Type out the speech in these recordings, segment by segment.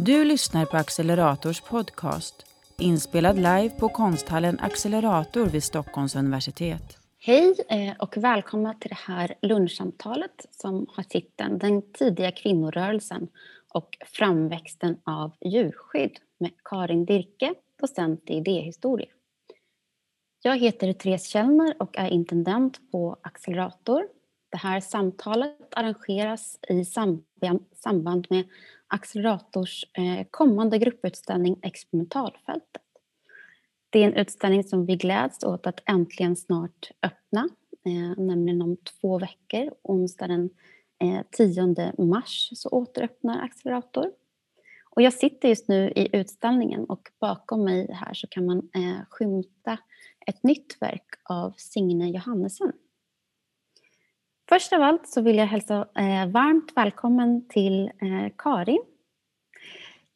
Du lyssnar på Accelerators podcast, inspelad live på konsthallen Accelerator vid Stockholms universitet. Hej eh, och välkomna till det här lunchsamtalet som har titeln Den tidiga kvinnorörelsen och framväxten av djurskydd med Karin Dirke, docent i idéhistoria. Jag heter Therese Källner och är intendent på Accelerator. Det här samtalet arrangeras i samband med Accelerators eh, kommande grupputställning Experimentalfältet. Det är en utställning som vi gläds åt att äntligen snart öppna, eh, nämligen om två veckor, onsdag den eh, 10 mars, så återöppnar Accelerator. Och jag sitter just nu i utställningen och bakom mig här så kan man skymta ett nytt verk av Signe Johannesen. Först av allt så vill jag hälsa eh, varmt välkommen till eh, Karin.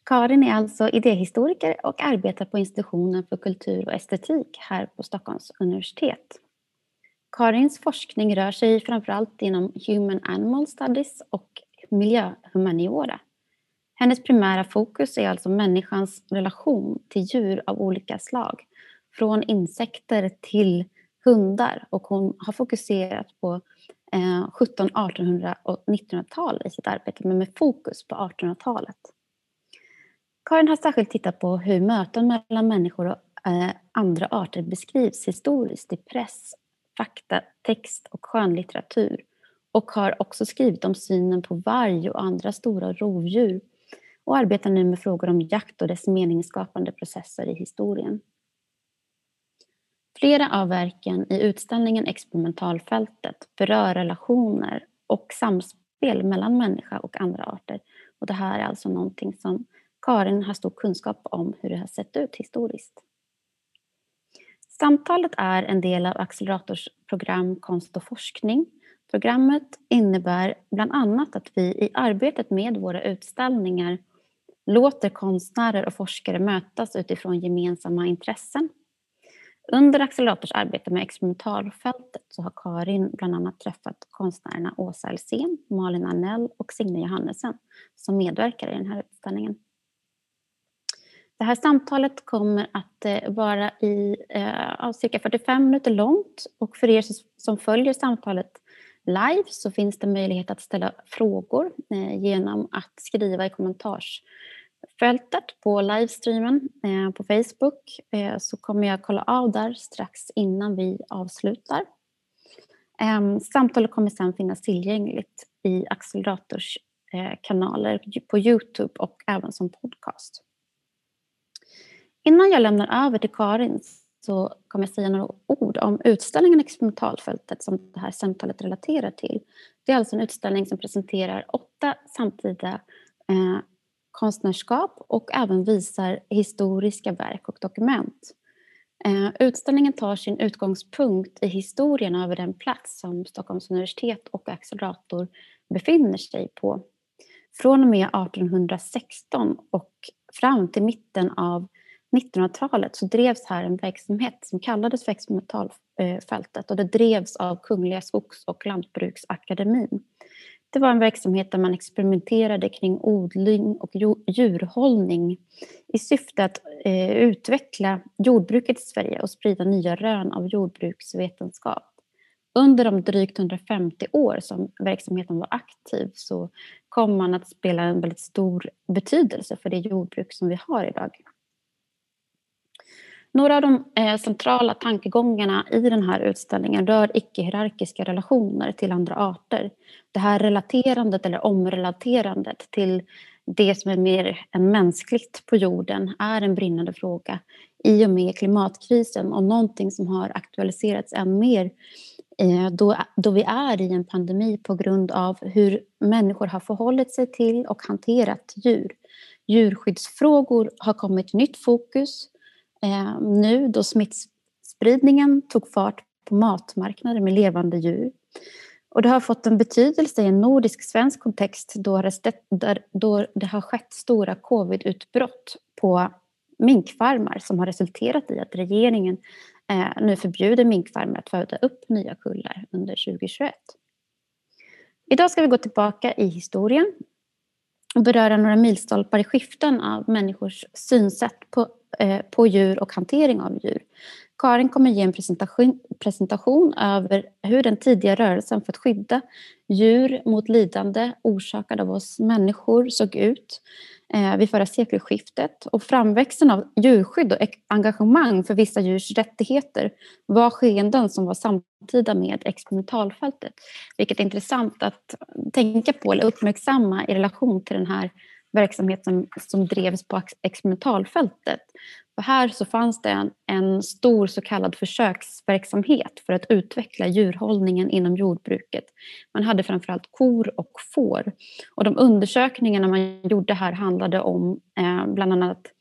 Karin är alltså idéhistoriker och arbetar på institutionen för kultur och estetik här på Stockholms universitet. Karins forskning rör sig framförallt inom Human Animal Studies och miljöhumaniora. Hennes primära fokus är alltså människans relation till djur av olika slag. Från insekter till hundar och hon har fokuserat på Eh, 1700, 1800 och 1900-tal i sitt arbete, men med fokus på 1800-talet. Karin har särskilt tittat på hur möten mellan människor och eh, andra arter beskrivs historiskt i press, fakta, text och skönlitteratur och har också skrivit om synen på varg och andra stora rovdjur och arbetar nu med frågor om jakt och dess meningsskapande processer i historien. Flera av verken i utställningen Experimentalfältet berör relationer och samspel mellan människa och andra arter. Och det här är alltså någonting som Karin har stor kunskap om hur det har sett ut historiskt. Samtalet är en del av Accelerators program Konst och forskning. Programmet innebär bland annat att vi i arbetet med våra utställningar låter konstnärer och forskare mötas utifrån gemensamma intressen under Accelerators arbete med experimentalfältet så har Karin bland annat träffat konstnärerna Åsa Alsén, Malin Arnell och Signe Johannesen som medverkar i den här utställningen. Det här samtalet kommer att eh, vara i eh, cirka 45 minuter långt och för er som följer samtalet live så finns det möjlighet att ställa frågor eh, genom att skriva i kommentars fältet på livestreamen eh, på Facebook eh, så kommer jag kolla av där strax innan vi avslutar. Ehm, samtalet kommer sedan finnas tillgängligt i Accelerators eh, kanaler på Youtube och även som podcast. Innan jag lämnar över till Karin så kommer jag säga några ord om utställningen Experimentalfältet som det här samtalet relaterar till. Det är alltså en utställning som presenterar åtta samtida konstnärskap och även visar historiska verk och dokument. Eh, utställningen tar sin utgångspunkt i historien över den plats som Stockholms universitet och Accelerator befinner sig på. Från och med 1816 och fram till mitten av 1900-talet så drevs här en verksamhet som kallades för experimentalfältet och det drevs av Kungliga Skogs och Lantbruksakademin. Det var en verksamhet där man experimenterade kring odling och djurhållning i syfte att eh, utveckla jordbruket i Sverige och sprida nya rön av jordbruksvetenskap. Under de drygt 150 år som verksamheten var aktiv så kom man att spela en väldigt stor betydelse för det jordbruk som vi har idag. Några av de eh, centrala tankegångarna i den här utställningen rör icke-hierarkiska relationer till andra arter. Det här relaterandet eller omrelaterandet till det som är mer än mänskligt på jorden är en brinnande fråga i och med klimatkrisen och någonting som har aktualiserats än mer eh, då, då vi är i en pandemi på grund av hur människor har förhållit sig till och hanterat djur. Djurskyddsfrågor har kommit nytt fokus eh, nu då smittspridningen tog fart på matmarknader med levande djur. Och det har fått en betydelse i en nordisk-svensk kontext då det, då det har skett stora covidutbrott på minkfarmar som har resulterat i att regeringen eh, nu förbjuder minkfarmar att föda upp nya kullar under 2021. Idag ska vi gå tillbaka i historien och beröra några milstolpar i skiften av människors synsätt på, Eh, på djur och hantering av djur. Karin kommer ge en presentation, presentation över hur den tidiga rörelsen för att skydda djur mot lidande orsakad av oss människor såg ut eh, vid förra sekelskiftet. Och framväxten av djurskydd och engagemang för vissa djurs rättigheter var skeenden som var samtida med experimentalfältet. Vilket är intressant att tänka på eller uppmärksamma i relation till den här verksamhet som, som drevs på experimentalfältet. För här så fanns det en, en, stor så kallad försöksverksamhet för att utveckla djurhållningen inom jordbruket. Man hade framförallt kor och får. Och de undersökningarna man gjorde här handlade om eh, bland annat att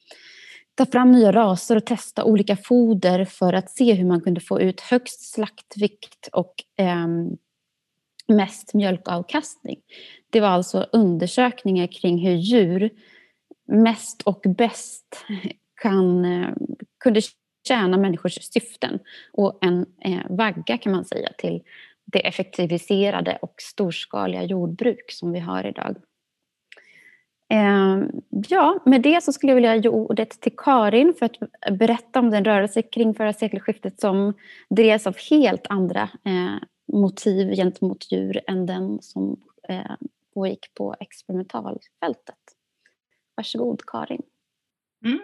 ta fram nya raser och testa olika foder för att se hur man kunde få ut högst slaktvikt och eh, mest mjölkavkastning. Det var alltså undersökningar kring hur djur mest och bäst kan, eh, kunde tjäna människors syften och en eh, vagga kan man säga till det effektiviserade och storskaliga jordbruk som vi har idag. Eh, ja, med det så skulle jag vilja ge ordet till Karin för att berätta om den rörelse kring förra sekelskiftet som drevs av helt andra eh, motiv gentemot djur än den som eh, och gick på experimentalfältet. Varsågod Karin. Mm.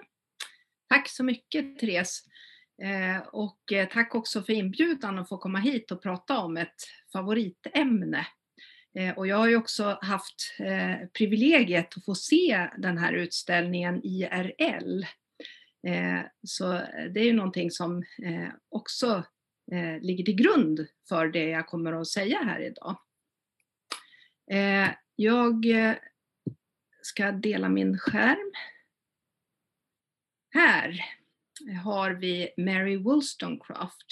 Tack så mycket Therese. Eh, och eh, tack också för inbjudan att få komma hit och prata om ett favoritämne. Eh, och jag har ju också haft eh, privilegiet att få se den här utställningen IRL. Eh, så det är ju någonting som eh, också ligger till grund för det jag kommer att säga här idag. Eh, jag eh, ska dela min skärm. Här har vi Mary Wollstonecraft.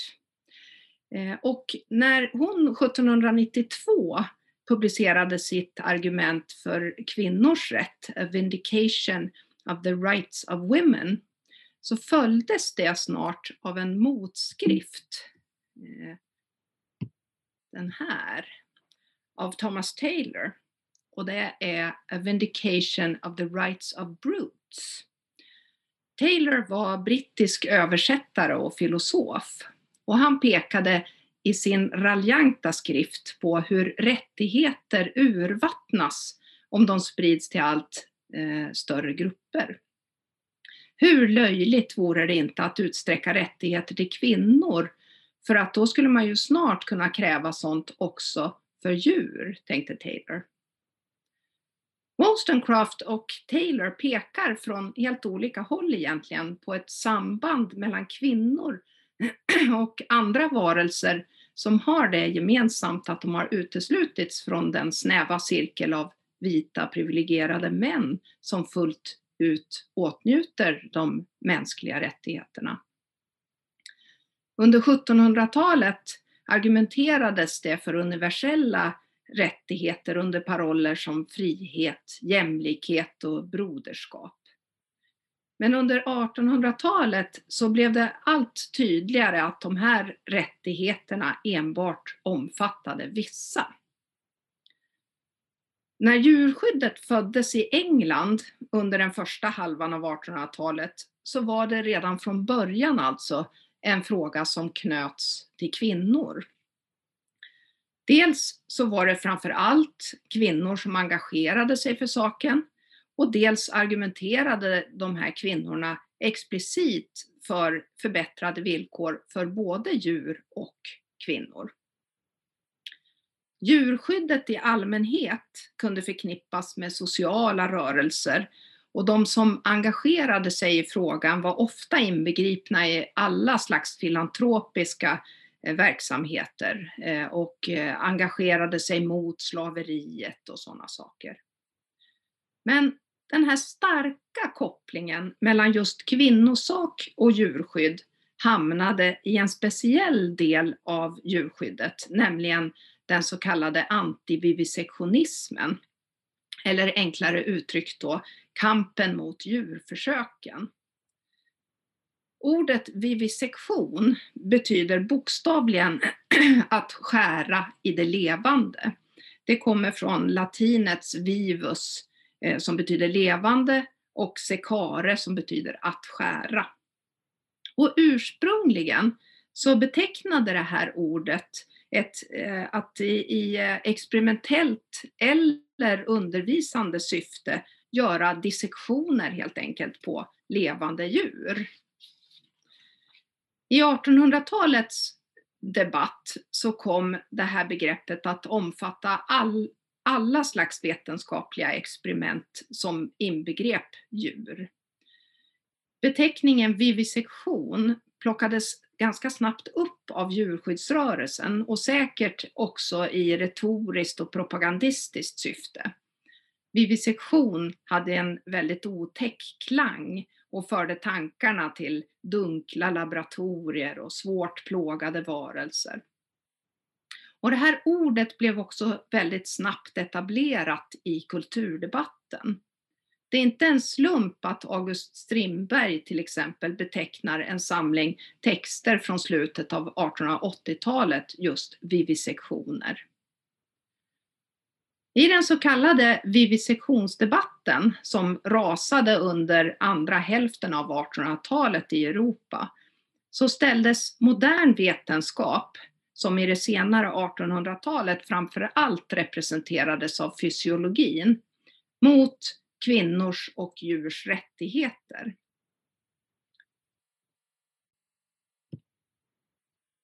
Eh, och när hon 1792 publicerade sitt argument för kvinnors rätt, A Vindication of the Rights of Women, så följdes det snart av en motskrift, eh, den här, av Thomas Taylor. Och det är A Vindication of the Rights of Brutes. Taylor var brittisk översättare och filosof och han pekade i sin raljanta skrift på hur rättigheter urvattnas om de sprids till allt eh, större grupper. Hur löjligt vore det inte att utsträcka rättigheter till kvinnor för att då skulle man ju snart kunna kräva sånt också för djur, tänkte Taylor. Wollstonecraft och Taylor pekar från helt olika håll egentligen på ett samband mellan kvinnor och andra varelser som har det gemensamt att de har uteslutits från den snäva cirkel av vita privilegierade män som fullt ut åtnjuter de mänskliga rättigheterna. Under 1700-talet argumenterades det för universella rättigheter under paroller som frihet, jämlikhet och broderskap. Men under 1800-talet så blev det allt tydligare att de här rättigheterna enbart omfattade vissa. När djurskyddet föddes i England under den första halvan av 1800-talet så var det redan från början alltså en fråga som knöts till kvinnor. Dels så var det framför allt kvinnor som engagerade sig för saken och dels argumenterade de här kvinnorna explicit för förbättrade villkor för både djur och kvinnor. Djurskyddet i allmänhet kunde förknippas med sociala rörelser och de som engagerade sig i frågan var ofta inbegripna i alla slags filantropiska eh, verksamheter eh, och eh, engagerade sig mot slaveriet och sådana saker. Men den här starka kopplingen mellan just kvinnosak och djurskydd hamnade i en speciell del av djurskyddet, nämligen den så kallade antivivisektionismen. Eller enklare uttryckt då, kampen mot djurförsöken. Ordet vivisektion betyder bokstavligen att skära i det levande. Det kommer från latinets vivus, eh, som betyder levande och secare som betyder att skära. Och ursprungligen så betecknade det här ordet ett, eh, att i, i eh, experimentellt eller undervisande syfte göra dissektioner helt enkelt på levande djur. I 1800-talets debatt så kom det här begreppet att omfatta all, alla slags vetenskapliga experiment som inbegrep djur. Beteckningen vivisektion plockades ganska snabbt upp av djurskyddsrörelsen och säkert också i retoriskt och propagandistiskt syfte. Vivisektion hade en väldigt otäck klang och förde tankarna till dunkla laboratorier och svårt plågade varelser. Och det här ordet blev också väldigt snabbt etablerat i kulturdebatten. Det är inte en slump att August Strindberg till exempel betecknar en samling texter från slutet av 1880-talet just vivisektioner. I den så kallade vivisektionsdebatten som rasade under andra hälften av 1800-talet i Europa så ställdes modern vetenskap, som i det senare 1800-talet framför allt representerades av fysiologin, mot kvinnors och djurs rättigheter.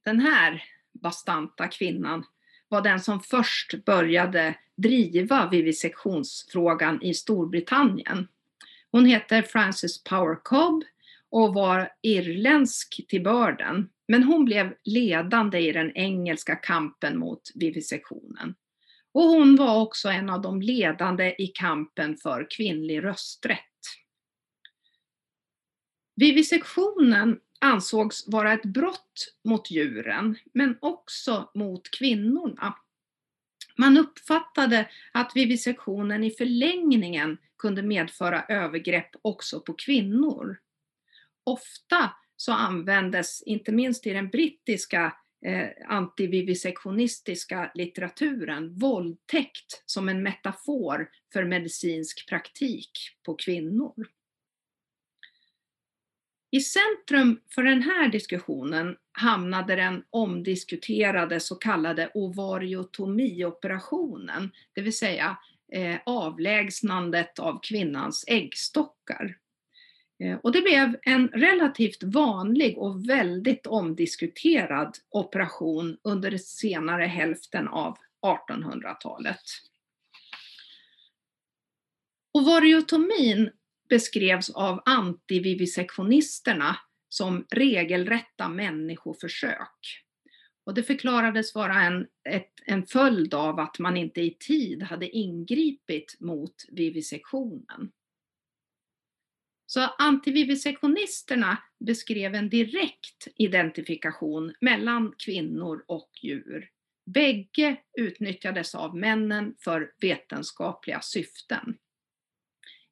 Den här bastanta kvinnan var den som först började driva vivisektionsfrågan i Storbritannien. Hon heter Frances Power Cobb och var irländsk till börden, men hon blev ledande i den engelska kampen mot vivisektionen. Och hon var också en av de ledande i kampen för kvinnlig rösträtt. Vivisektionen ansågs vara ett brott mot djuren, men också mot kvinnorna. Man uppfattade att vivisektionen i förlängningen kunde medföra övergrepp också på kvinnor. Ofta så användes, inte minst i den brittiska eh, antivivisektionistiska litteraturen, våldtäkt som en metafor för medicinsk praktik på kvinnor. I centrum för den här diskussionen hamnade den omdiskuterade så kallade ovariotomioperationen, det vill säga eh, avlägsnandet av kvinnans äggstockar. Eh, och det blev en relativt vanlig och väldigt omdiskuterad operation under senare hälften av 1800-talet. Ovariotomin beskrevs av antivivisektionisterna som regelrätta människoförsök. Och det förklarades vara en, ett, en följd av att man inte i tid hade ingripit mot vivisektionen. Så antivivisektionisterna beskrev en direkt identifikation mellan kvinnor och djur. Bägge utnyttjades av männen för vetenskapliga syften.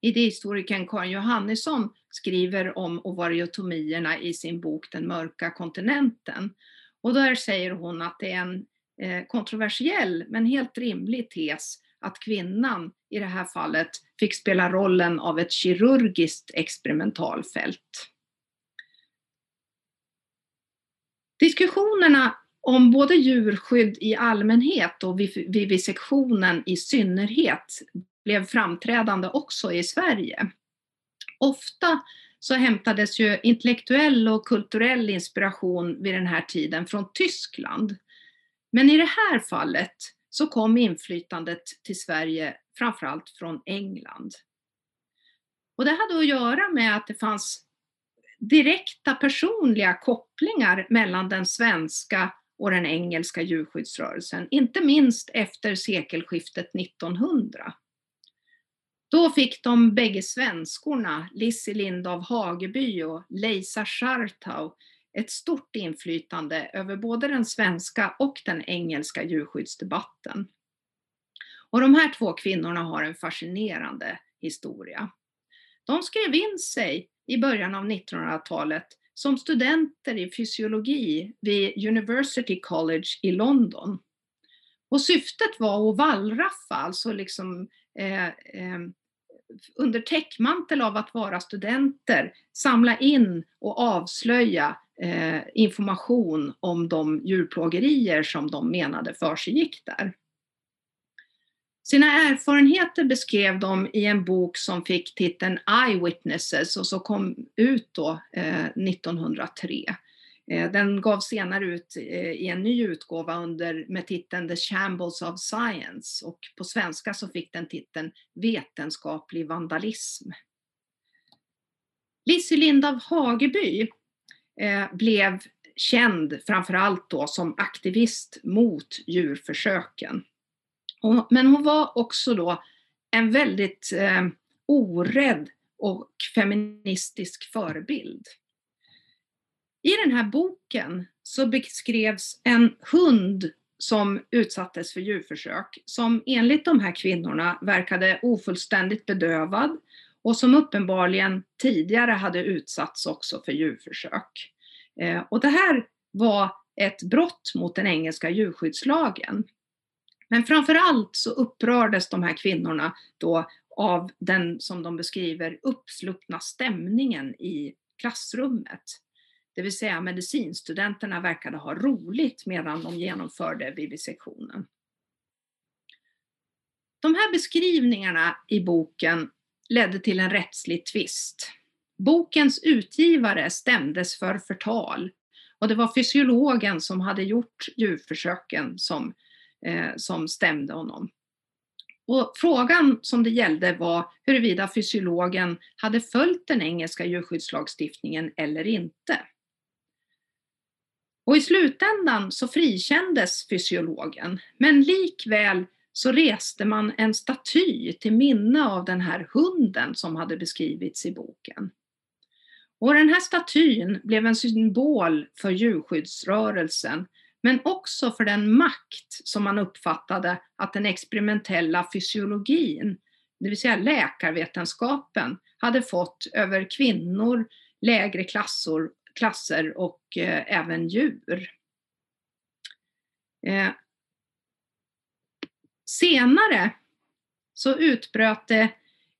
Idéhistorikern Karin Johannesson skriver om ovariotomierna i sin bok Den mörka kontinenten. Och där säger hon att det är en eh, kontroversiell men helt rimlig tes att kvinnan i det här fallet fick spela rollen av ett kirurgiskt experimentalfält. Diskussionerna om både djurskydd i allmänhet och vivisektionen i synnerhet blev framträdande också i Sverige. Ofta så hämtades ju intellektuell och kulturell inspiration vid den här tiden från Tyskland. Men i det här fallet så kom inflytandet till Sverige framförallt från England. Och det hade att göra med att det fanns direkta personliga kopplingar mellan den svenska och den engelska djurskyddsrörelsen, inte minst efter sekelskiftet 1900. Då fick de bägge svenskorna, Lissi Lind Hageby och Leisa Schartau, ett stort inflytande över både den svenska och den engelska djurskyddsdebatten. Och de här två kvinnorna har en fascinerande historia. De skrev in sig i början av 1900-talet som studenter i fysiologi vid University College i London. Och syftet var att wallraffa, alltså liksom eh, eh, under täckmantel av att vara studenter samla in och avslöja eh, information om de djurplågerier som de menade försiggick där. Sina erfarenheter beskrev de i en bok som fick titeln Eyewitnesses och som kom ut då eh, 1903. Eh, den gavs senare ut eh, i en ny utgåva under, med titeln The Shambles of Science och på svenska så fick den titeln Vetenskaplig vandalism. Lissy Lind av Hageby Eh, blev känd framförallt då som aktivist mot djurförsöken. Men hon var också då en väldigt eh, orädd och feministisk förebild. I den här boken så beskrevs en hund som utsattes för djurförsök som enligt de här kvinnorna verkade ofullständigt bedövad och som uppenbarligen tidigare hade utsatts också för djurförsök. Eh, och det här var ett brott mot den engelska djurskyddslagen. Men framför allt så upprördes de här kvinnorna då av den, som de beskriver, uppsluppna stämningen i klassrummet. Det vill säga medicinstudenterna verkade ha roligt medan de genomförde vivisektionen. De här beskrivningarna i boken ledde till en rättslig tvist. Bokens utgivare stämdes för förtal och det var fysiologen som hade gjort djurförsöken som, eh, som stämde honom. Och frågan som det gällde var huruvida fysiologen hade följt den engelska djurskyddslagstiftningen eller inte. Och i slutändan så frikändes fysiologen, men likväl så reste man en staty till minne av den här hunden som hade beskrivits i boken. Och den här statyn blev en symbol för djurskyddsrörelsen, men också för den makt som man uppfattade att den experimentella fysiologin, det vill säga läkarvetenskapen, hade fått över kvinnor, lägre klassor klasser och eh, även djur. Eh, senare så utbröt det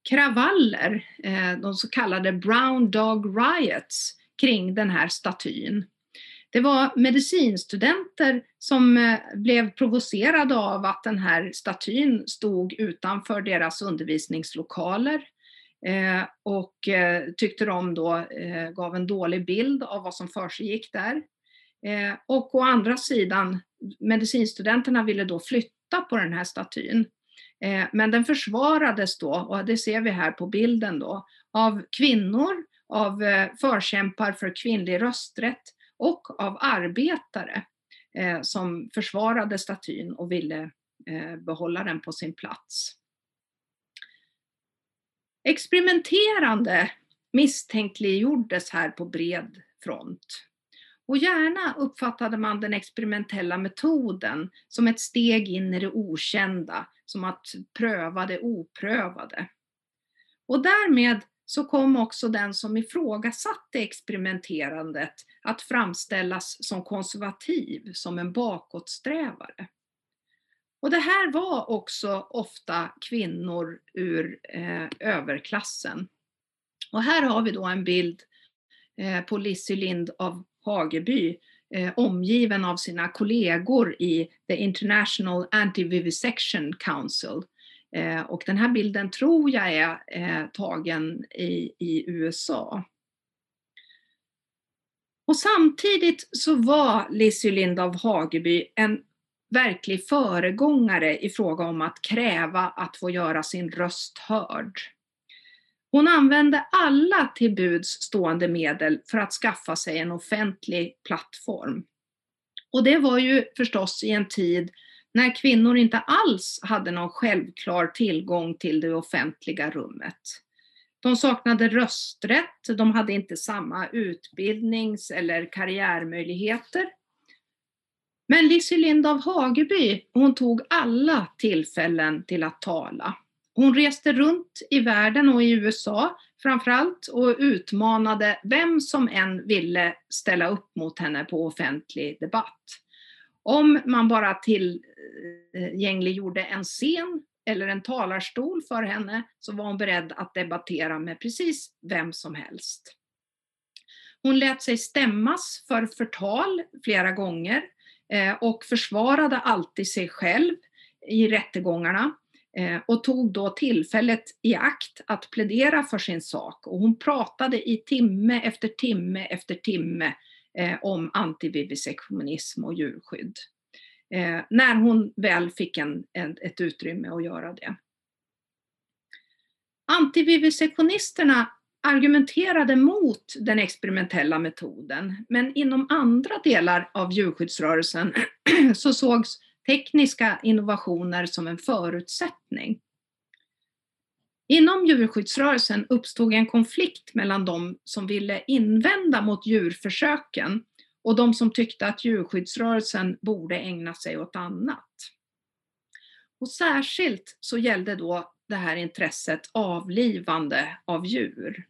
kravaller, eh, de så kallade Brown Dog Riots, kring den här statyn. Det var medicinstudenter som eh, blev provocerade av att den här statyn stod utanför deras undervisningslokaler. Eh, och tyckte de då gav en dålig bild av vad som försiggick där. Och å andra sidan, medicinstudenterna ville då flytta på den här statyn. Eh, men den försvarades då, och det ser vi här på bilden då, av kvinnor, av eh, förkämpar för kvinnlig rösträtt och av arbetare eh, som försvarade statyn och ville eh, behålla den på sin plats. Experimenterande misstänkliggjordes här på bred front. Och gärna uppfattade man den experimentella metoden som ett steg in i det okända, som att pröva det oprövade. Och därmed så kom också den som ifrågasatte experimenterandet att framställas som konservativ, som en bakåtsträvare. Och det här var också ofta kvinnor ur eh, överklassen. Och här har vi då en bild eh, på Lissy Lind av Hageby eh, omgiven av sina kollegor i The International Anti-Vivisection Council. Eh, och den här bilden tror jag är eh, tagen i, i USA. Och samtidigt så var Lizzie Lind av Hageby en verklig föregångare i fråga om att kräva att få göra sin röst hörd. Hon använde alla till buds stående medel för att skaffa sig en offentlig plattform. Och det var ju förstås i en tid när kvinnor inte alls hade någon självklar tillgång till det offentliga rummet. De saknade rösträtt, de hade inte samma utbildnings eller karriärmöjligheter men Lissi Lind av Hageby, hon tog alla tillfällen till att tala. Hon reste runt i världen och i USA framförallt och utmanade vem som än ville ställa upp mot henne på offentlig debatt. Om man bara tillgängliggjorde en scen eller en talarstol för henne så var hon beredd att debattera med precis vem som helst. Hon lät sig stämmas för förtal flera gånger eh, och försvarade alltid sig själv i rättegångarna Eh, och tog då tillfället i akt att plädera för sin sak. Och hon pratade i timme efter timme efter timme eh, om antivivisektionism och djurskydd. Eh, när hon väl fick en, ett utrymme att göra det. Antivivisektionisterna argumenterade mot den experimentella metoden, men inom andra delar av djurskyddsrörelsen så sågs tekniska innovationer som en förutsättning. Inom djurskyddsrörelsen uppstod en konflikt mellan de som ville invända mot djurförsöken och de som tyckte att djurskyddsrörelsen borde ägna sig åt annat. Och särskilt så gällde då det här intresset avlivande av djur.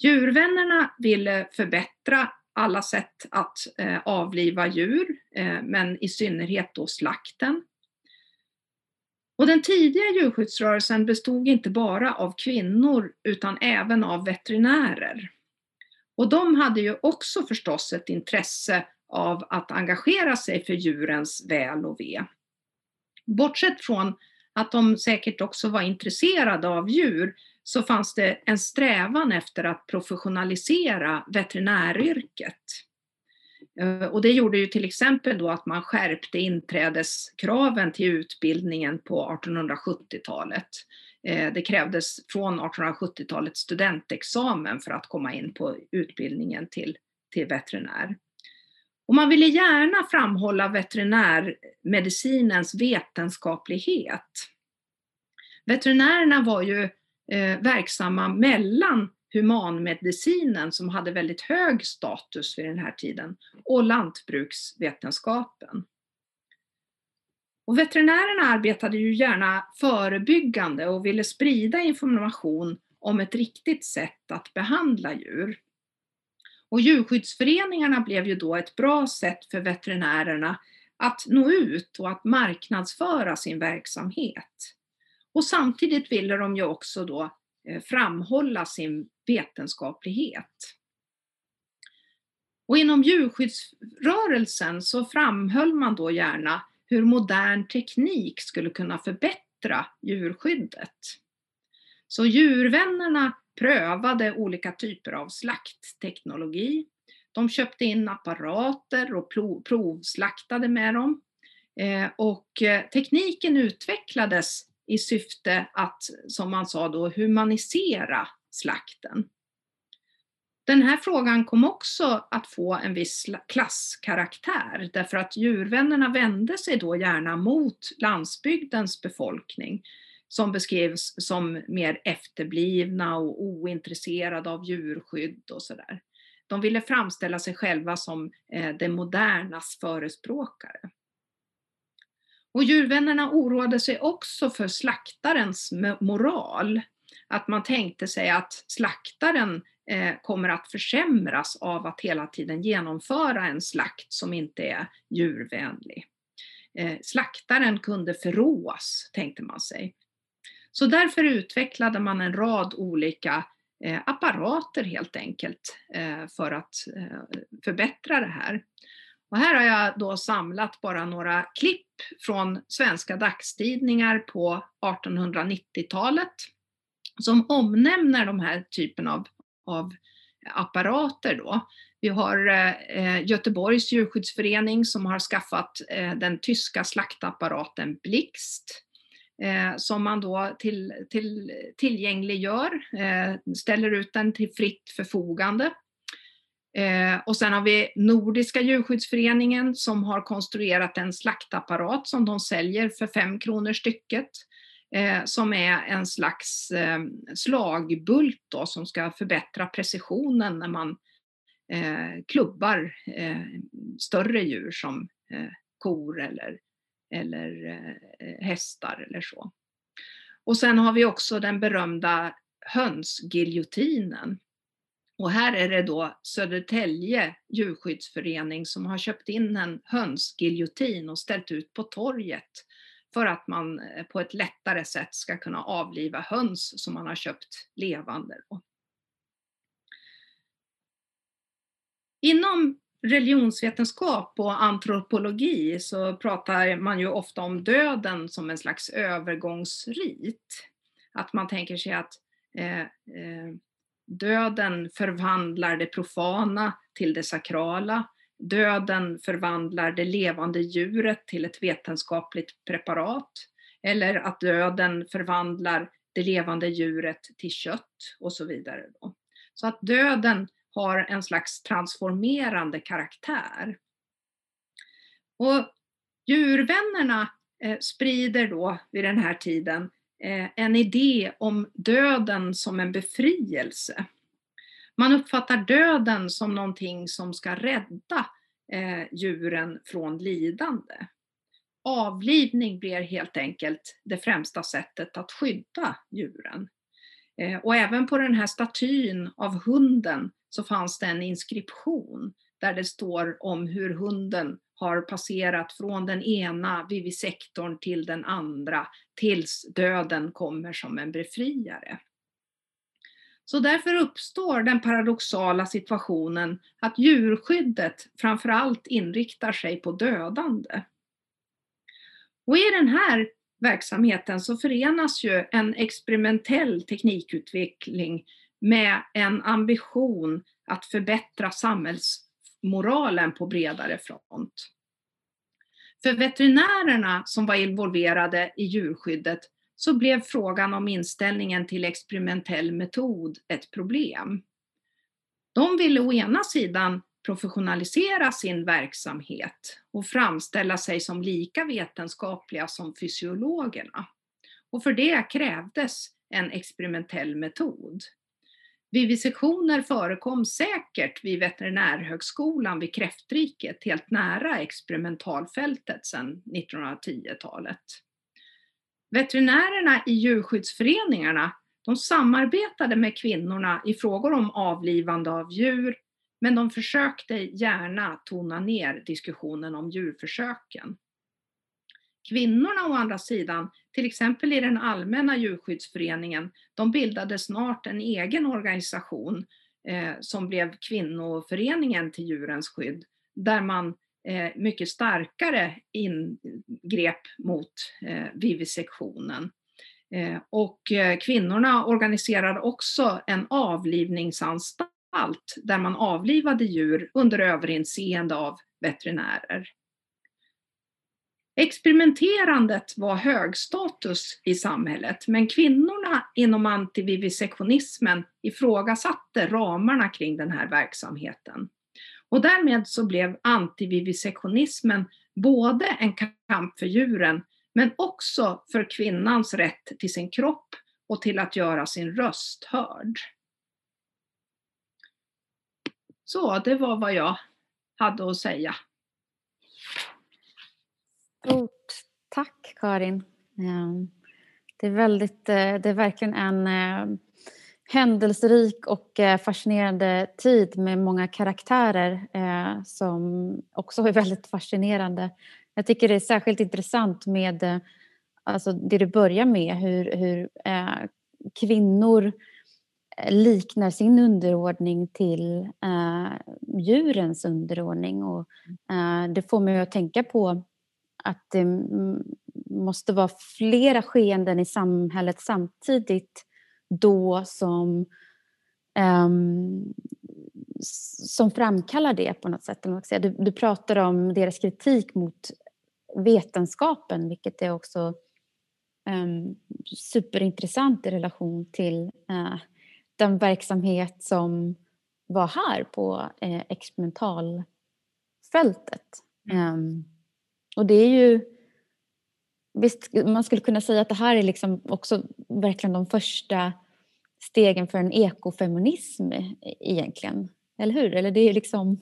Djurvännerna ville förbättra alla sätt att eh, avliva djur, eh, men i synnerhet då slakten. Och den tidiga djurskyddsrörelsen bestod inte bara av kvinnor utan även av veterinärer. Och de hade ju också förstås ett intresse av att engagera sig för djurens väl och ve. Bortsett från att de säkert också var intresserade av djur så fanns det en strävan efter att professionalisera veterinäryrket. Eh, och det gjorde ju till exempel då att man skärpte inträdeskraven till utbildningen på 1870-talet. Eh, det krävdes från 1870-talets studentexamen för att komma in på utbildningen till, till veterinär. Och man ville gärna framhålla veterinärmedicinens vetenskaplighet. Veterinärerna var ju eh, verksamma mellan humanmedicinen som hade väldigt hög status vid den här tiden och lantbruksvetenskapen. Och veterinärerna arbetade ju gärna förebyggande och ville sprida information om ett riktigt sätt att behandla djur. Och djurskyddsföreningarna blev ju då ett bra sätt för veterinärerna att nå ut och att marknadsföra sin verksamhet. Och samtidigt ville de ju också då eh, framhålla sin vetenskaplighet. Och inom djurskyddsrörelsen så framhöll man då gärna hur modern teknik skulle kunna förbättra djurskyddet. Så djurvännerna prövade olika typer av slaktteknologi. De köpte in apparater och provslaktade med dem. Eh, och eh, tekniken utvecklades i syfte att, som man sa då, humanisera slakten. Den här frågan kom också att få en viss klasskaraktär därför att djurvännerna vände sig då gärna mot landsbygdens befolkning som beskrevs som mer efterblivna och ointresserade av djurskydd och sådär. De ville framställa sig själva som eh, det modernas förespråkare. Och djurvännerna oroade sig också för slaktarens moral. Att man tänkte sig att slaktaren eh, kommer att försämras av att hela tiden genomföra en slakt som inte är djurvänlig. Eh, slaktaren kunde förråas, tänkte man sig. Så därför utvecklade man en rad olika eh, apparater helt enkelt eh, för att eh, förbättra det här. Och här har jag då samlat bara några klipp från svenska dagstidningar på 1890-talet som omnämner de här typen av, av apparater då. Vi har eh, Göteborgs djurskyddsförening som har skaffat eh, den tyska slaktapparaten Blixt eh, som man då till, till, tillgängliggör, eh, ställer ut den till fritt förfogande Eh, och sen har vi Nordiska djurskyddsföreningen som har konstruerat en slaktapparat som de säljer för 5 kronor stycket. Eh, som är en slags eh, slagbult då, som ska förbättra precisionen när man eh, klubbar eh, större djur som eh, kor eller, eller hästar eller så. Och sen har vi också den berömda hönsgiljotinen och här är det då Södertälje djurskyddsförening som har köpt in en hönsgiljotin och ställt ut på torget för att man eh, på ett lättare sätt ska kunna avliva höns som man har köpt levande. Inom religionsvetenskap och antropologi så pratar man ju ofta om döden som en slags övergångsrit. Att man tänker sig att eh, eh, döden förvandlar det profana till det sakrala. Döden förvandlar det levande djuret till ett vetenskapligt preparat. Eller att döden förvandlar det levande djuret till kött och så vidare. Då. Så att döden har en slags transformerande karaktär. Och djurvännerna eh, sprider då vid den här tiden Eh, en idé om döden som en befrielse. Man uppfattar döden som någonting som ska rädda eh, djuren från lidande. Avlivning blir helt enkelt det främsta sättet att skydda djuren. Eh, och även på den här statyn av hunden så fanns det en inskription där det står om hur hunden har passerat från den ena vivisektorn till den andra tills döden kommer som en befriare. Så därför uppstår den paradoxala situationen att djurskyddet framförallt inriktar sig på dödande. Och i den här verksamheten så förenas ju en experimentell teknikutveckling med en ambition att förbättra samhälls moralen på bredare front. För veterinärerna som var involverade i djurskyddet så blev frågan om inställningen till experimentell metod ett problem. De ville å ena sidan professionalisera sin verksamhet och framställa sig som lika vetenskapliga som fysiologerna. Och för det krävdes en experimentell metod. Vivisektioner förekom säkert vid veterinärhögskolan vid Kräftriket, helt nära experimentalfältet sedan 1910-talet. Veterinärerna i djurskyddsföreningarna de samarbetade med kvinnorna i frågor om avlivande av djur, men de försökte gärna tona ner diskussionen om djurförsöken. Kvinnorna å andra sidan, till exempel i den allmänna djurskyddsföreningen, de bildade snart en egen organisation eh, som blev kvinnoföreningen till djurens skydd, där man eh, mycket starkare ingrep mot eh, vivisektionen. Eh, och eh, kvinnorna organiserade också en avlivningsanstalt där man avlivade djur under överinseende av veterinärer. Experimenterandet var högstatus i samhället, men kvinnorna inom antivivisektionismen ifrågasatte ramarna kring den här verksamheten. Och därmed så blev antivivisektionismen både en kamp för djuren, men också för kvinnans rätt till sin kropp och till att göra sin röst hörd. Så det var vad jag hade att säga. Stort tack Karin. Ehm, det är, väldigt, eh, det är verkligen en eh, händelserik och eh, fascinerande tid med många karaktärer som också är väldigt fascinerande. Jag tycker det är särskilt intressant med alltså det du börjar med, hur, hur kvinnor liknar sin underordning till eh, djurens underordning. Och, eh, det får mig att tänka på att det måste vara flera skeenden i samhället samtidigt då som um, som framkallar det på något sätt. Du, du pratar om deras kritik mot vetenskapen vilket är också um, superintressant i relation till uh, den verksamhet som var här på uh, experimentalfältet. Um, och det är ju... Visst, man skulle kunna säga att det här är liksom också verkligen de första stegen för en ekofeminism egentligen. Eller hur? Eller det är liksom...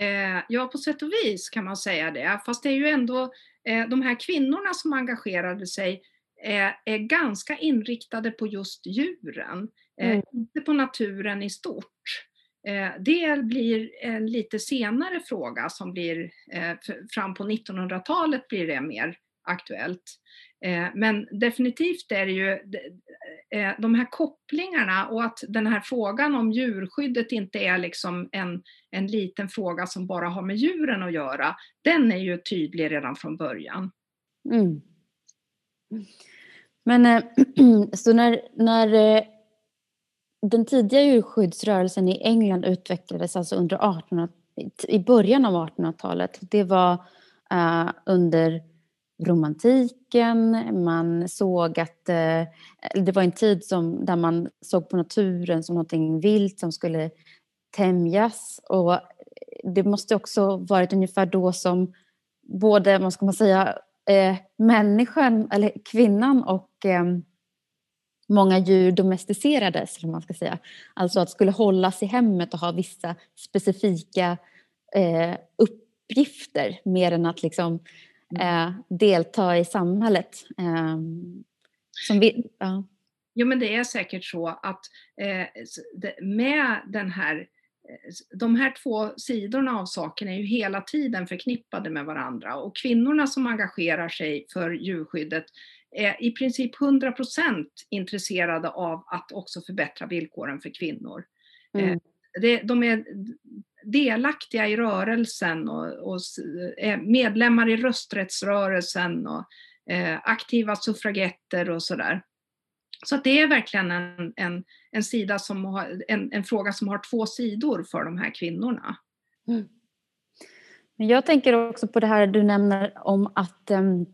Eh, ja, på sätt och vis kan man säga det. Fast det är ju ändå eh, de här kvinnorna som engagerade sig eh, är ganska inriktade på just djuren, mm. inte på naturen i stort. Eh, det blir en lite senare fråga som blir, eh, fram på 1900-talet blir det mer aktuellt. Eh, men definitivt är det ju de här kopplingarna och att den här frågan om djurskyddet inte är liksom en, en liten fråga som bara har med djuren att göra, den är ju tydlig redan från början. Mm. Men så när, när den tidiga djurskyddsrörelsen i England utvecklades alltså under 1800 i början av 1800-talet, det var uh, under romantiken, man såg att uh, det var en tid som, där man såg på naturen som något vilt som skulle tämjas. Och det måste också varit ungefär då som både, vad ska man säga, eh, människan, eller kvinnan och eh, många djur domesticerades, eller man ska säga. Alltså att skulle hållas i hemmet och ha vissa specifika eh, uppgifter mer än att liksom Mm. eh, delta i samhället. Eh, som vi, ja. Jo men det är säkert så att eh, med den här eh, de här två sidorna av saken är ju hela tiden förknippade med varandra och kvinnorna som engagerar sig för djurskyddet är i princip 100% intresserade av att också förbättra villkoren för kvinnor. Eh, mm. De är delaktiga i rörelsen och, är medlemmar i rösträttsrörelsen och eh, aktiva suffragetter och sådär. Så det är verkligen en, en, en, sida som har, en, en fråga som har två sidor för de här kvinnorna. Mm. Jag tänker också på det här du nämner om att, um, att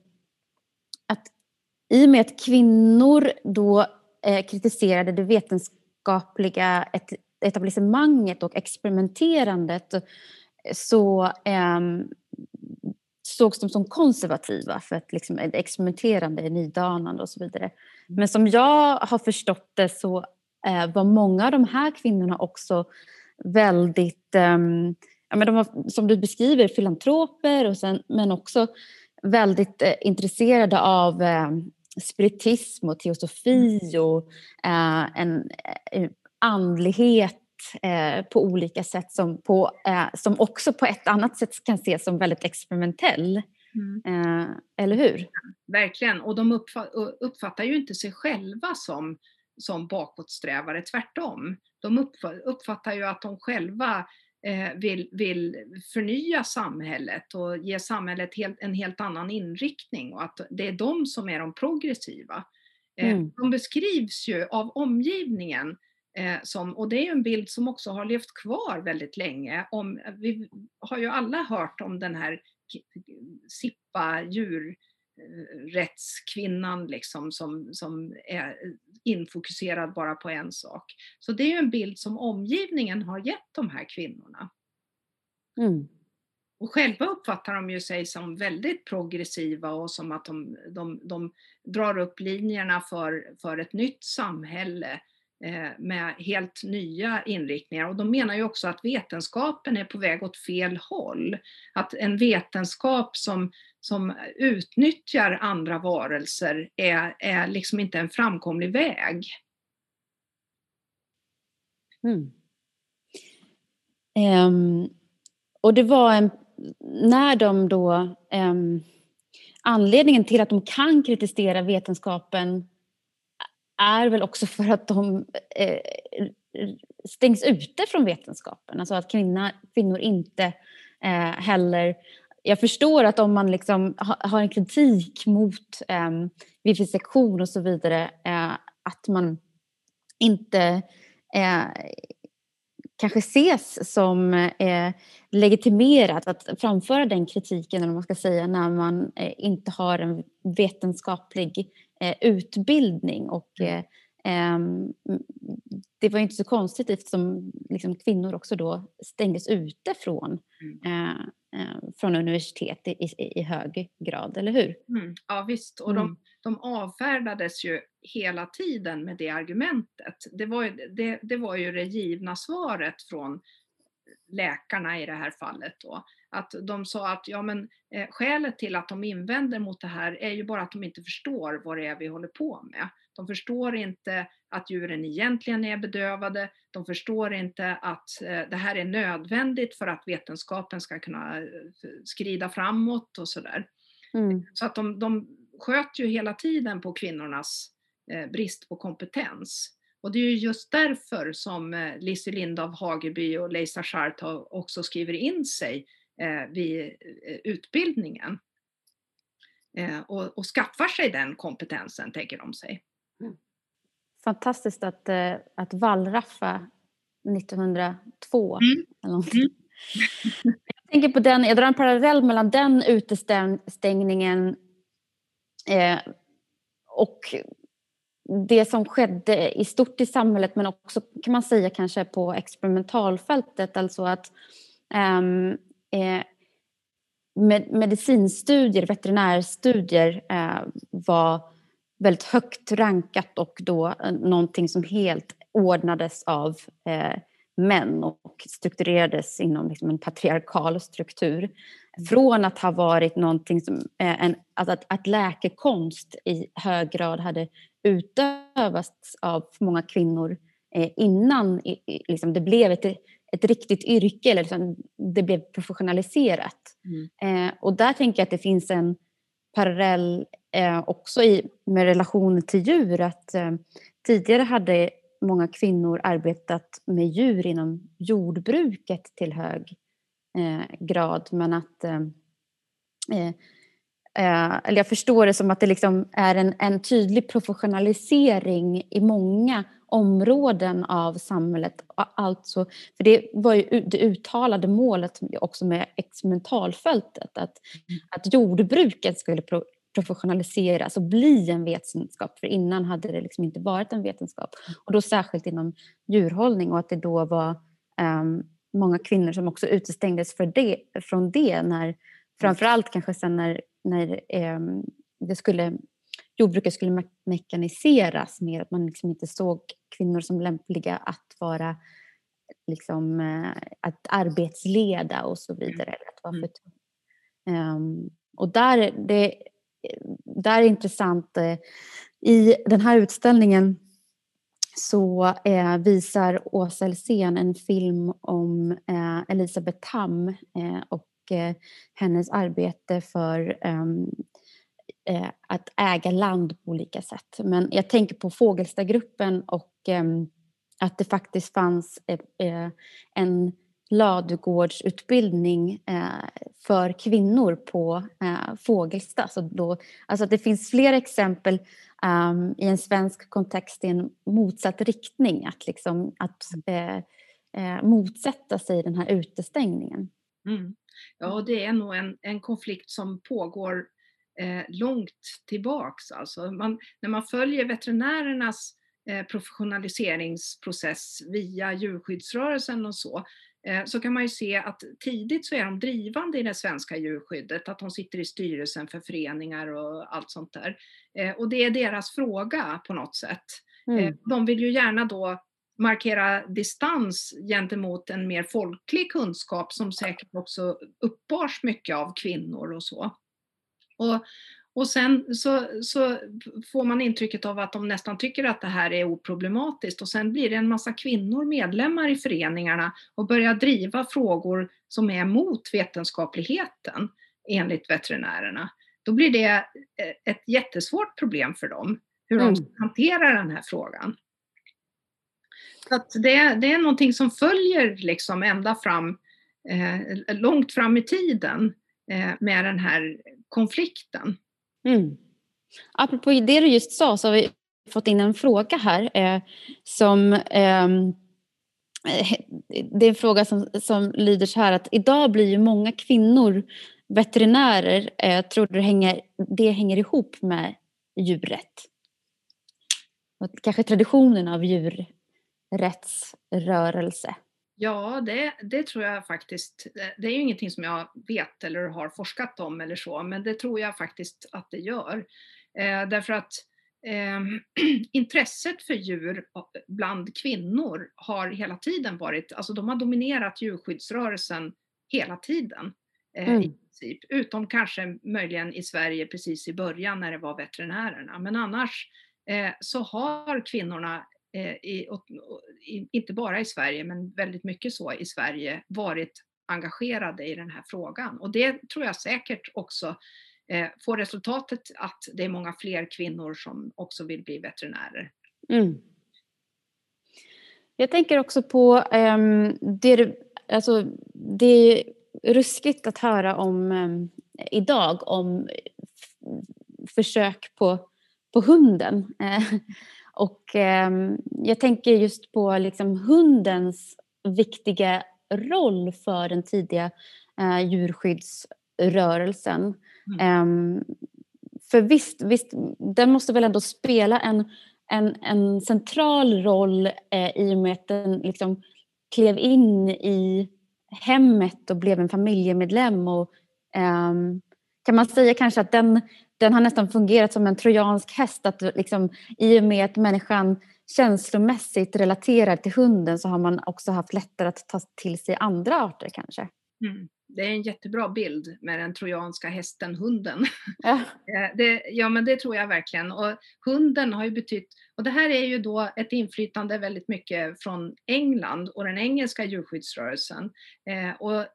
i och med att kvinnor då eh, kritiserade det vetenskapliga ett, etablissemanget och experimenterandet så eh, sågs de som konservativa för att liksom, experimenterande är nydanande och så vidare. Men som jag har förstått det så eh, var många av de här kvinnorna också väldigt, eh, ja, men de var, som du beskriver, filantroper och sen, men också väldigt eh, intresserade av eh, spiritism och teosofi och eh, en eh, andlighet eh, på olika sätt som, på, eh, som också på ett annat sätt kan ses som väldigt experimentell. Mm. Eh, eller hur? Verkligen, och de uppfattar ju inte sig själva som, som bakåtsträvare, tvärtom. De uppfattar ju att de själva vill, vill förnya samhället och ge samhället helt, en helt annan inriktning och att det är de som är de progressiva. Eh, mm. De beskrivs ju av omgivningen Eh, som, och det är en bild som också har levt kvar väldigt länge. Om, vi har ju alla hört om den här Sippa djurrättskvinnan liksom, som, som är infokuserad bara på en sak. Så det är ju en bild som omgivningen har gett de här kvinnorna. Mm. Och själva uppfattar de ju sig som väldigt progressiva och som att de, de, de drar upp linjerna för, för ett nytt samhälle Eh, med helt nya inriktningar. Och de menar ju också att vetenskapen är på väg åt fel håll. Att en vetenskap som, som utnyttjar andra varelser är, är liksom inte en framkomlig väg. Mm. Um, och det var en, när de då, um, anledningen till att de kan kritisera vetenskapen är väl också för att de eh, stängs ute från vetenskapen. Alltså att kvinna, kvinnor inte eh, heller... Jag förstår att om man liksom ha, har en kritik mot eh, vivisektion och så vidare, eh, att man inte eh, kanske ses som eh, legitimerat att framföra den kritiken, eller man ska säga, när man eh, inte har en vetenskaplig utbildning. Och, mm. eh, ehm, det var inte så konstigt eftersom liksom, kvinnor också då stängdes ute från, mm. Eh, eh, från universitet i, i, i, hög grad, eller hur? Mm. Ja visst, och de, mm. de avfärdades ju hela tiden med det argumentet. Det var, ju, det, det var ju det givna svaret från läkarna i det här fallet då. Att de sa att ja, men, eh, skälet till att de invänder mot det här är ju bara att de inte förstår vad det är vi håller på med. De förstår inte att djuren egentligen är bedövade. De förstår inte att eh, det här är nödvändigt för att vetenskapen ska kunna eh, skrida framåt och sådär. Mm. Så att de, de sköt ju hela tiden på kvinnornas eh, brist på kompetens. Och det är ju just därför som eh, Lizzie Lindav Hageby och Leisa Schardt också skriver in sig eh, vid eh, utbildningen. Och, och skaffar sig den kompetensen, tänker de sig. Fantastiskt att, att wallraffa 1902. Mm. Eller. Mm. Jag tänker på den, jag drar en parallell mellan den utestängningen eh, och det som skedde i stort i samhället men också kan man säga kanske på experimentalfältet. Alltså att eh, med, medicinstudier, veterinärstudier eh, var väldigt högt rankat och då eh, någonting som helt ordnades av eh, män och strukturerades inom liksom en patriarkal struktur. Från att ha varit någonting som, eh, en, alltså att, att läkekonst i hög grad hade utövats av många kvinnor eh, innan liksom det blev ett, ett riktigt yrke, eller liksom, det blev professionaliserat. Mm. Eh, och där tänker jag att det finns en parallell eh, också i, med relationen till djur. Att eh, tidigare hade många kvinnor arbetat med djur inom jordbruket till hög eh, grad. Men att... Eh, eller jag förstår det som att det liksom är en, en tydlig professionalisering i många områden av samhället. Alltså, för det var ju det uttalade målet också med experimentalfältet. Att, att jordbruket skulle pro professionaliseras och bli en vetenskap. För innan hade det liksom inte varit en vetenskap. Och då särskilt inom djurhållning och att det då var um, många kvinnor som också utestängdes det, från det. När, framförallt kanske sen när, när um, det skulle, jordbruket skulle me mekaniseras mer. Att man liksom inte såg kvinnor som lämpliga att vara liksom, uh, att arbetsleda och så vidare. Att vara för, um, och där, det, där är intressant. Eh, I den här utställningen så eh, visar Åsa Elsén en film om eh, Elisabeth Tamm eh, och eh, hennes arbete för ehm, eh, att äga land på olika sätt. Men jag tänker på Fågelstagruppen och ehm, att det faktiskt fanns en ladugårdsutbildning eh, för kvinnor på eh, Fågelsta. Så då, alltså det finns flera exempel um, i en svensk kontext i en motsatt riktning. Att, liksom, att eh, eh, motsätta sig den här utestängningen. Mm. Ja, det är nog en, en konflikt som pågår eh, långt tillbaks. Alltså man, när man följer veterinärernas eh, professionaliseringsprocess via djurskyddsrörelsen och så, Eh, så kan man ju se att tidigt så är de drivande i det svenska djurskyddet, att de sitter i styrelsen för föreningar och allt sånt där. Eh, och det är deras fråga på något sätt. Eh, mm. De vill ju gärna då markera distans gentemot en mer folklig kunskap som säkert också uppbars mycket av kvinnor och så. Och, och sen så, så, får man intrycket av att de nästan tycker att det här är oproblematiskt och sen blir det en massa kvinnor medlemmar i föreningarna och börjar driva frågor som är mot vetenskapligheten enligt veterinärerna. Då blir det eh, ett jättesvårt problem för dem, hur mm. de ska hantera den här frågan. Så att det, det är någonting som följer liksom ända fram, eh, långt fram i tiden eh, med den här konflikten. Mm. Apropå det du just sa så har vi fått in en fråga här eh, som ehm, eh, det är en fråga som, som lyder så här att idag blir ju många kvinnor veterinärer. Eh, tror du det hänger, det hänger ihop med djurrätt? Och kanske traditionen av djur djurrättsrörelse? Ja, det, det tror jag faktiskt. Det är ju ingenting som jag vet eller har forskat om eller så, men det tror jag faktiskt att det gör. Eh, därför att eh, intresset för djur bland kvinnor har hela tiden varit, alltså de har dominerat djurskyddsrörelsen hela tiden. Eh, mm. i princip. Utom kanske möjligen i Sverige precis i början när det var veterinärerna. Men annars eh, så har kvinnorna Eh, i, inte bara i Sverige, men väldigt mycket så i Sverige, varit engagerade i den här frågan. Och det tror jag säkert också eh, får resultatet att det är många fler kvinnor som också vill bli veterinärer. Mm. Jag tänker också på um, det, alltså, det är ruskigt att höra om um, idag om försök på, på hunden. Eh, och um, jag tänker just på liksom hundens viktiga roll för den tidiga uh, djurskyddsrörelsen. Mm. för visst, visst, den måste väl ändå spela en en, en central roll eh, i och med att den liksom klev in i hemmet och blev en familjemedlem. Och, eh, kan man säga kanske att den, den har nästan fungerat som en trojansk häst. Att liksom, I och med att människan känslomässigt relaterar till hunden så har man också haft lättare att ta till sig andra arter kanske. Mm det är en jättebra bild med den trojanska hästen, hunden. Ja. Eh, det, ja, men det tror jag verkligen. Och hunden har ju betytt, och det här är ju då ett inflytande väldigt mycket från England och den engelska djurskyddsrörelsen. Eh, och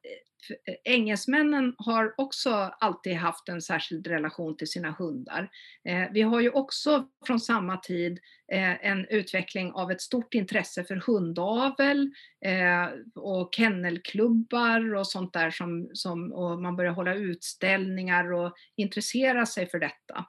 Eh, engelsmännen har också alltid haft en särskild relation till sina hundar. Eh, vi har ju också från samma tid eh, en utveckling av ett stort intresse för hundavel eh, och kennelklubbar och sånt där som, som och man börjar hålla utställningar och intressera sig för detta.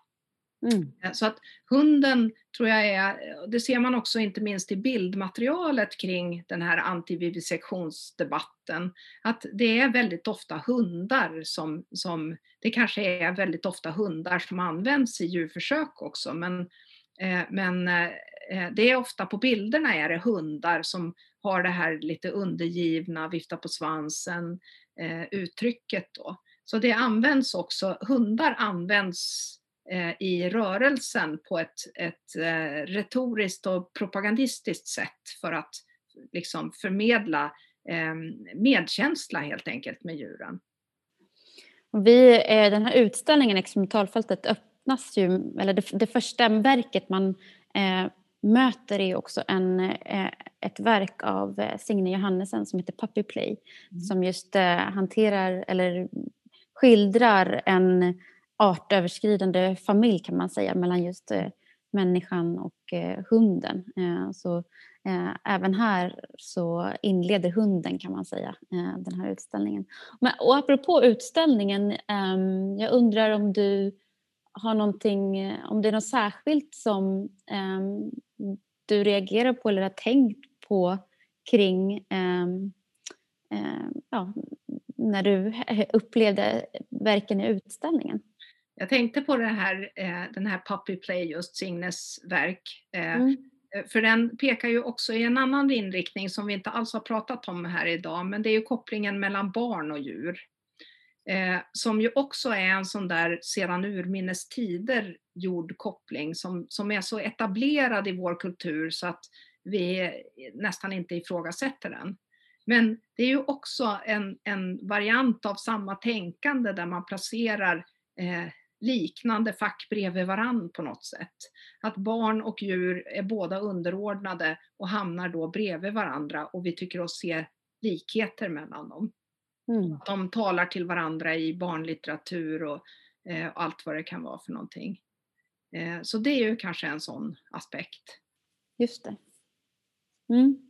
Mm. Eh, så att hunden tror jag är, det ser man också inte minst i bildmaterialet kring den här antivivisektionsdebatten, att det är väldigt ofta hundar som, som, det kanske är väldigt ofta hundar som används i djurförsök också, men, eh, men eh, eh det är ofta på bilderna är det hundar som har det här lite undergivna, vifta på svansen eh, uttrycket då. Så det används också, hundar används i rörelsen på ett, ett eh, retoriskt och propagandistiskt sätt för att liksom förmedla ehm, medkänsla helt enkelt med djuren. Vi, eh, den här utställningen, Experimentalfältet, öppnas ju, eller det, det första verket man eh, möter är också en, eh, ett verk av Signe Johannesen som heter Puppy Play, mm. som just eh, hanterar eller skildrar en artöverskridande familj kan man säga mellan just eh, människan och eh, hunden. Eh, så även här så inleder hunden kan man säga den här utställningen. Men, och apropå utställningen, ehm, jag undrar om du har någonting, om det är något särskilt som ehm, du reagerar på eller har tänkt på kring ehm, ja, när du upplevde verken i utställningen? Jag tänkte på det här, eh, den här Puppy Play, just Signes verk. Eh, mm. För den pekar ju också i en annan inriktning som vi inte alls har pratat om här idag, men det är ju kopplingen mellan barn och djur. Eh, som ju också är en sån där sedan urminnes tider gjord koppling som, som är så etablerad i vår kultur så att vi nästan inte ifrågasätter den. Men det är ju också en, en variant av samma tänkande där man placerar eh, liknande fack bredvid varann på något sätt. Att barn och djur är båda underordnade och hamnar då bredvid varandra och vi tycker oss se likheter mellan dem. Mm. De talar till varandra i barnlitteratur och, eh, allt vad det kan vara för någonting. Eh, så det är ju kanske en sån aspekt. Just det. Mm.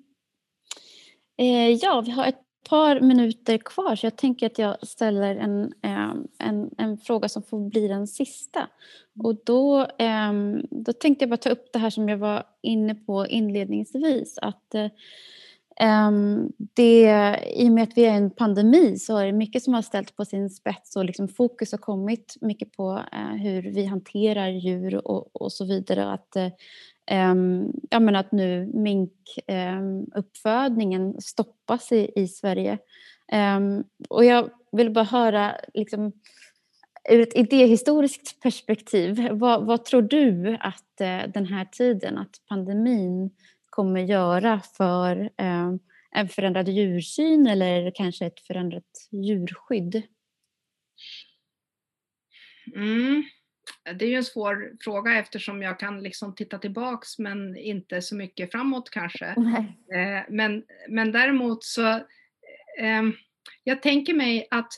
Eh, ja, vi har ett par minuter kvar så jag tänker att jag ställer en, ehm, en, en fråga som får bli den sista. Och då, ehm, då tänkte jag bara ta upp det här som jag var inne på inledningsvis. Att eh, ehm, det, I och med att vi är i en pandemi så är det mycket som har ställt på sin spets och liksom fokus har kommit mycket på eh, hur vi hanterar djur och, och så vidare. Att eh, Ehm, ja, men att nu minkuppfödningen ehm, stoppas i, i Sverige. Ehm, och jag vill bara höra, liksom, ur ett idéhistoriskt perspektiv, vad, vad tror du att eh, den här tiden, att pandemin kommer göra för en förändrad djursyn eller kanske ett förändrat djurskydd? Mm det är ju en svår fråga eftersom jag kan liksom titta tillbaks men inte så mycket framåt kanske. Eh, men, men däremot så, eh, jag tänker mig att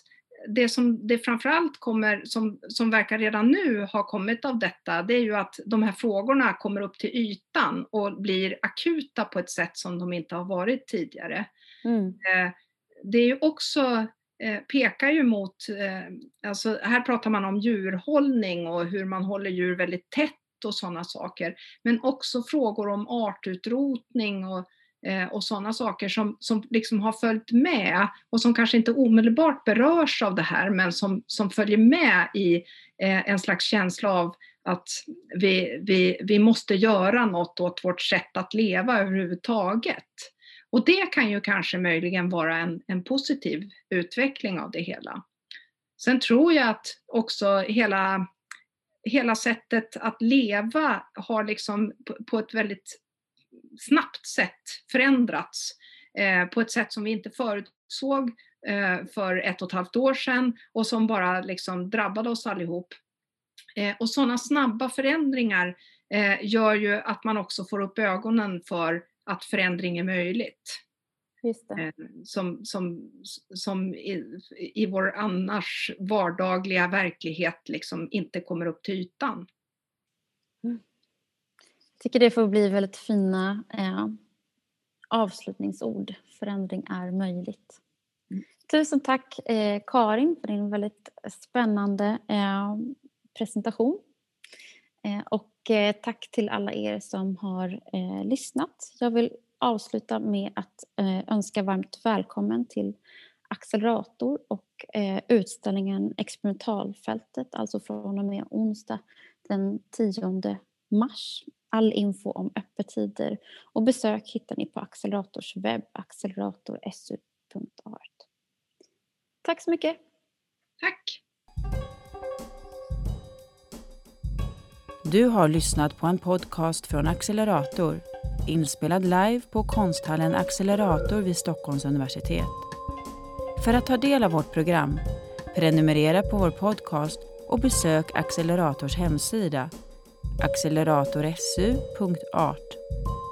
det som det framförallt kommer, som, som verkar redan nu ha kommit av detta, det är ju att de här frågorna kommer upp till ytan och blir akuta på ett sätt som de inte har varit tidigare. Mm. Eh, det är ju också, eh, pekar ju mot, eh, alltså här pratar man om djurhållning och hur man håller djur väldigt tätt och sådana saker, men också frågor om artutrotning och eh, och sådana saker som, som liksom har följt med och som kanske inte omedelbart berörs av det här men som, som följer med i eh, en slags känsla av att vi, vi, vi måste göra något åt vårt sätt att leva överhuvudtaget. Och det kan ju kanske möjligen vara en, en positiv utveckling av det hela. Sen tror jag att också hela, hela sättet att leva har liksom på, på ett väldigt snabbt sätt förändrats eh, på ett sätt som vi inte förutsåg eh, för ett och ett halvt år sedan och som bara liksom drabbade oss allihop. Eh, och sådana snabba förändringar eh, gör ju att man också får upp ögonen för att förändring är möjligt. Som, som, som i, i vår annars vardagliga verklighet liksom inte kommer upp till ytan. Mm tycker det får bli väldigt fina eh, avslutningsord. Förändring är möjligt. Mm. Tusen tack eh, Karin för din väldigt spännande eh, presentation. Eh, och eh, tack till alla er som har eh, lyssnat. Jag vill avsluta med att önska varmt välkommen till Accelerator och utställningen Experimentalfältet, alltså från och med onsdag den 10 mars All info om öppettider och besök hittar ni på Accelerators webb, acceleratorsu.art. Tack så mycket! Tack! Du har lyssnat på en podcast från Accelerator inspelad live på konsthallen Accelerator vid Stockholms universitet. För att ta del av vårt program, prenumerera på vår podcast och besök Accelerators hemsida acceleratorsu.art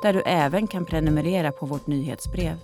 där du även kan prenumerera på vårt nyhetsbrev.